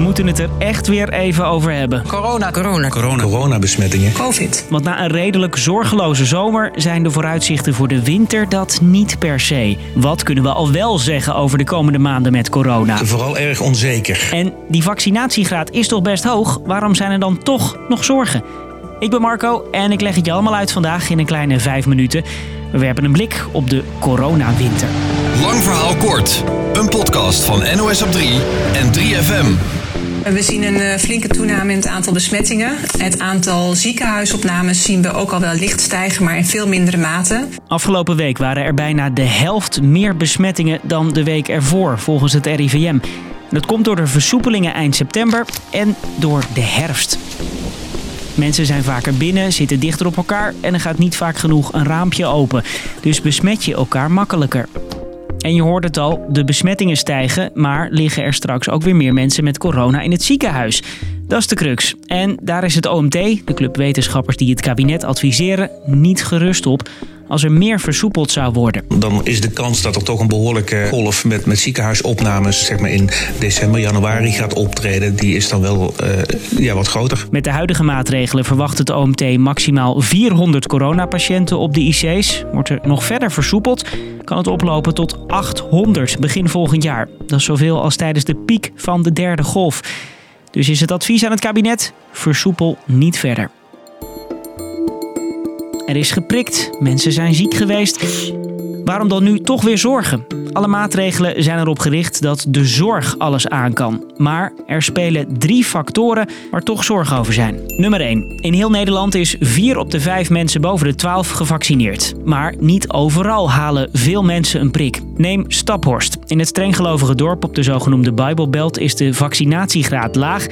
We moeten het er echt weer even over hebben. Corona, corona, Corona. Coronabesmettingen. COVID. Want na een redelijk zorgeloze zomer zijn de vooruitzichten voor de winter dat niet per se. Wat kunnen we al wel zeggen over de komende maanden met corona? Vooral erg onzeker. En die vaccinatiegraad is toch best hoog? Waarom zijn er dan toch nog zorgen? Ik ben Marco en ik leg het je allemaal uit vandaag in een kleine vijf minuten. We werpen een blik op de coronawinter. Lang verhaal kort. Een podcast van NOS op 3 en 3FM. We zien een eh, flinke toename in het aantal besmettingen. Het aantal ziekenhuisopnames zien we ook al wel licht stijgen, maar in veel mindere mate. Afgelopen week waren er bijna de helft meer besmettingen dan de week ervoor, volgens het RIVM. Dat komt door de versoepelingen eind september en door de herfst. Mensen zijn vaker binnen, zitten dichter op elkaar en er gaat niet vaak genoeg een raampje open. Dus besmet je elkaar makkelijker. En je hoort het al, de besmettingen stijgen, maar liggen er straks ook weer meer mensen met corona in het ziekenhuis. Dat is de crux. En daar is het OMT, de club wetenschappers die het kabinet adviseren, niet gerust op als er meer versoepeld zou worden. Dan is de kans dat er toch een behoorlijke golf met, met ziekenhuisopnames zeg maar in december, januari gaat optreden, die is dan wel eh, ja, wat groter. Met de huidige maatregelen verwacht het OMT maximaal 400 coronapatiënten op de IC's. Wordt er nog verder versoepeld, kan het oplopen tot 800 begin volgend jaar. Dat is zoveel als tijdens de piek van de derde golf. Dus is het advies aan het kabinet: versoepel niet verder. Er is geprikt, mensen zijn ziek geweest. Waarom dan nu toch weer zorgen? Alle maatregelen zijn erop gericht dat de zorg alles aan kan. Maar er spelen drie factoren waar toch zorgen over zijn. Nummer 1. In heel Nederland is 4 op de 5 mensen boven de 12 gevaccineerd. Maar niet overal halen veel mensen een prik. Neem Staphorst. In het strenggelovige dorp op de zogenoemde Bijbelbelt is de vaccinatiegraad laag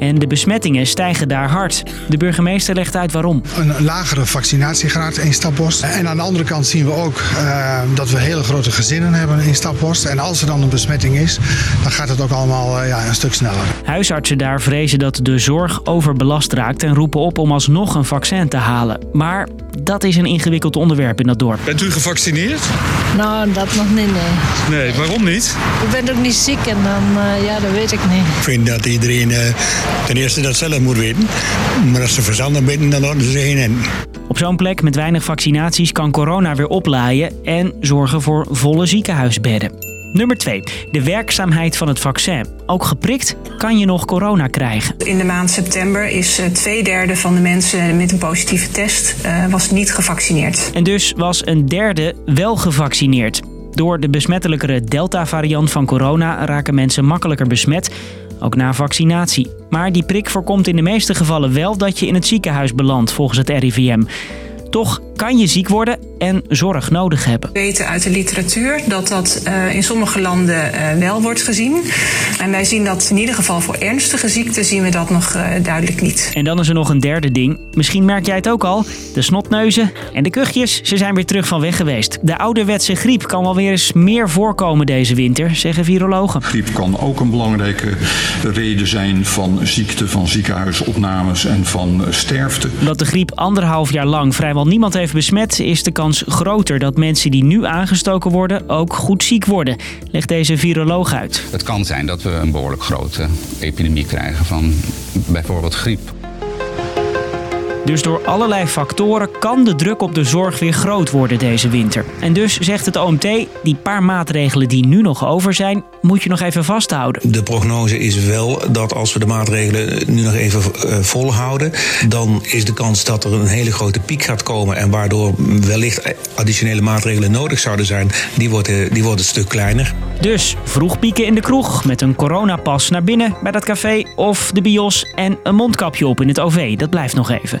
en de besmettingen stijgen daar hard. De burgemeester legt uit waarom. Een lagere vaccinatiegraad in Staphorst. En aan de andere kant zien we ook uh, dat we hele grote gezinnen hebben in Staphorst. En als er dan een besmetting is, dan gaat het ook allemaal uh, ja, een stuk sneller. Huisartsen daar vrezen dat de zorg overbelast raakt en roepen op om alsnog een vaccin te halen. Maar dat is een ingewikkeld onderwerp in dat dorp. Bent u gevaccineerd? Nou, dat nog niet, nee. Nee, waarom niet? Ik ben ook niet ziek en dan, uh, ja, dat weet ik niet. Ik vind dat iedereen ten eerste dat zelf moet weten. Maar als ze verstandig weten, dan laten ze heen en. Op zo'n plek met weinig vaccinaties kan corona weer oplaaien en zorgen voor volle ziekenhuisbedden. Nummer 2. De werkzaamheid van het vaccin. Ook geprikt kan je nog corona krijgen. In de maand september is uh, twee derde van de mensen met een positieve test uh, was niet gevaccineerd. En dus was een derde wel gevaccineerd. Door de besmettelijkere Delta-variant van corona raken mensen makkelijker besmet, ook na vaccinatie. Maar die prik voorkomt in de meeste gevallen wel dat je in het ziekenhuis belandt, volgens het RIVM. Toch kan je ziek worden en zorg nodig hebben. We weten uit de literatuur dat dat uh, in sommige landen uh, wel wordt gezien. En wij zien dat in ieder geval voor ernstige ziekten zien we dat nog uh, duidelijk niet. En dan is er nog een derde ding. Misschien merk jij het ook al. De snotneuzen en de kuchjes, ze zijn weer terug van weg geweest. De ouderwetse griep kan wel weer eens meer voorkomen deze winter, zeggen virologen. Griep kan ook een belangrijke reden zijn van ziekte, van ziekenhuisopnames en van sterfte. Omdat de griep anderhalf jaar lang vrijwel niemand heeft besmet, is de kans groter dat mensen die nu aangestoken worden ook goed ziek worden, legt deze viroloog uit. Het kan zijn dat we een behoorlijk grote epidemie krijgen van bijvoorbeeld griep. Dus door allerlei factoren kan de druk op de zorg weer groot worden deze winter. En dus zegt het OMT, die paar maatregelen die nu nog over zijn, moet je nog even vasthouden. De prognose is wel dat als we de maatregelen nu nog even uh, volhouden, dan is de kans dat er een hele grote piek gaat komen en waardoor wellicht additionele maatregelen nodig zouden zijn, die wordt, die wordt een stuk kleiner. Dus vroeg pieken in de kroeg met een coronapas naar binnen bij dat café of de bios en een mondkapje op in het OV. Dat blijft nog even.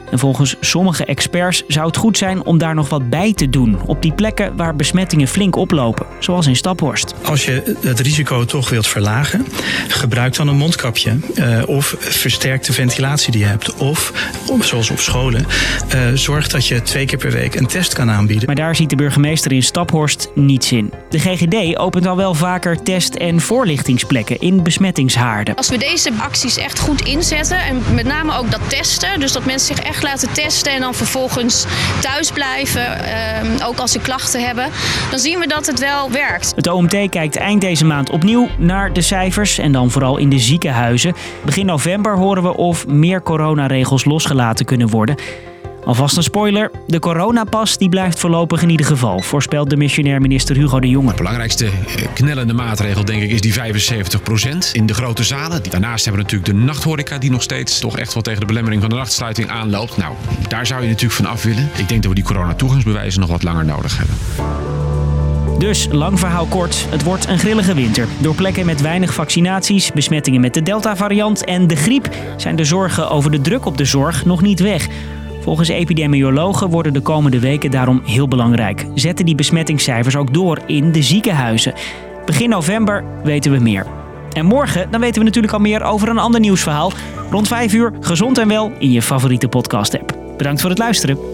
En volgens sommige experts zou het goed zijn om daar nog wat bij te doen op die plekken waar besmettingen flink oplopen, zoals in Staphorst. Als je het risico toch wilt verlagen, gebruik dan een mondkapje uh, of versterk de ventilatie die je hebt. Of, zoals op scholen, uh, zorg dat je twee keer per week een test kan aanbieden. Maar daar ziet de burgemeester in Staphorst niets in. De GGD opent al wel vaker test- en voorlichtingsplekken in besmettingshaarden. Als we deze acties echt goed inzetten en met name ook dat testen, dus dat mensen zich echt laten testen en dan vervolgens thuis blijven, ehm, ook als ze klachten hebben, dan zien we dat het wel werkt. Het OMT kijkt eind deze maand opnieuw naar de cijfers en dan vooral in de ziekenhuizen. Begin november horen we of meer coronaregels losgelaten kunnen worden. Alvast een spoiler, de coronapas die blijft voorlopig in ieder geval, voorspelt de missionair minister Hugo de Jonge. De belangrijkste eh, knellende maatregel denk ik is die 75% in de grote zalen. Daarnaast hebben we natuurlijk de nachthoreca die nog steeds toch echt wel tegen de belemmering van de nachtsluiting aanloopt. Nou, daar zou je natuurlijk van af willen. Ik denk dat we die coronatoegangsbewijzen nog wat langer nodig hebben. Dus, lang verhaal kort, het wordt een grillige winter. Door plekken met weinig vaccinaties, besmettingen met de Delta-variant en de griep zijn de zorgen over de druk op de zorg nog niet weg. Volgens epidemiologen worden de komende weken daarom heel belangrijk. Zetten die besmettingscijfers ook door in de ziekenhuizen. Begin november weten we meer. En morgen dan weten we natuurlijk al meer over een ander nieuwsverhaal. Rond 5 uur, gezond en wel, in je favoriete podcast-app. Bedankt voor het luisteren.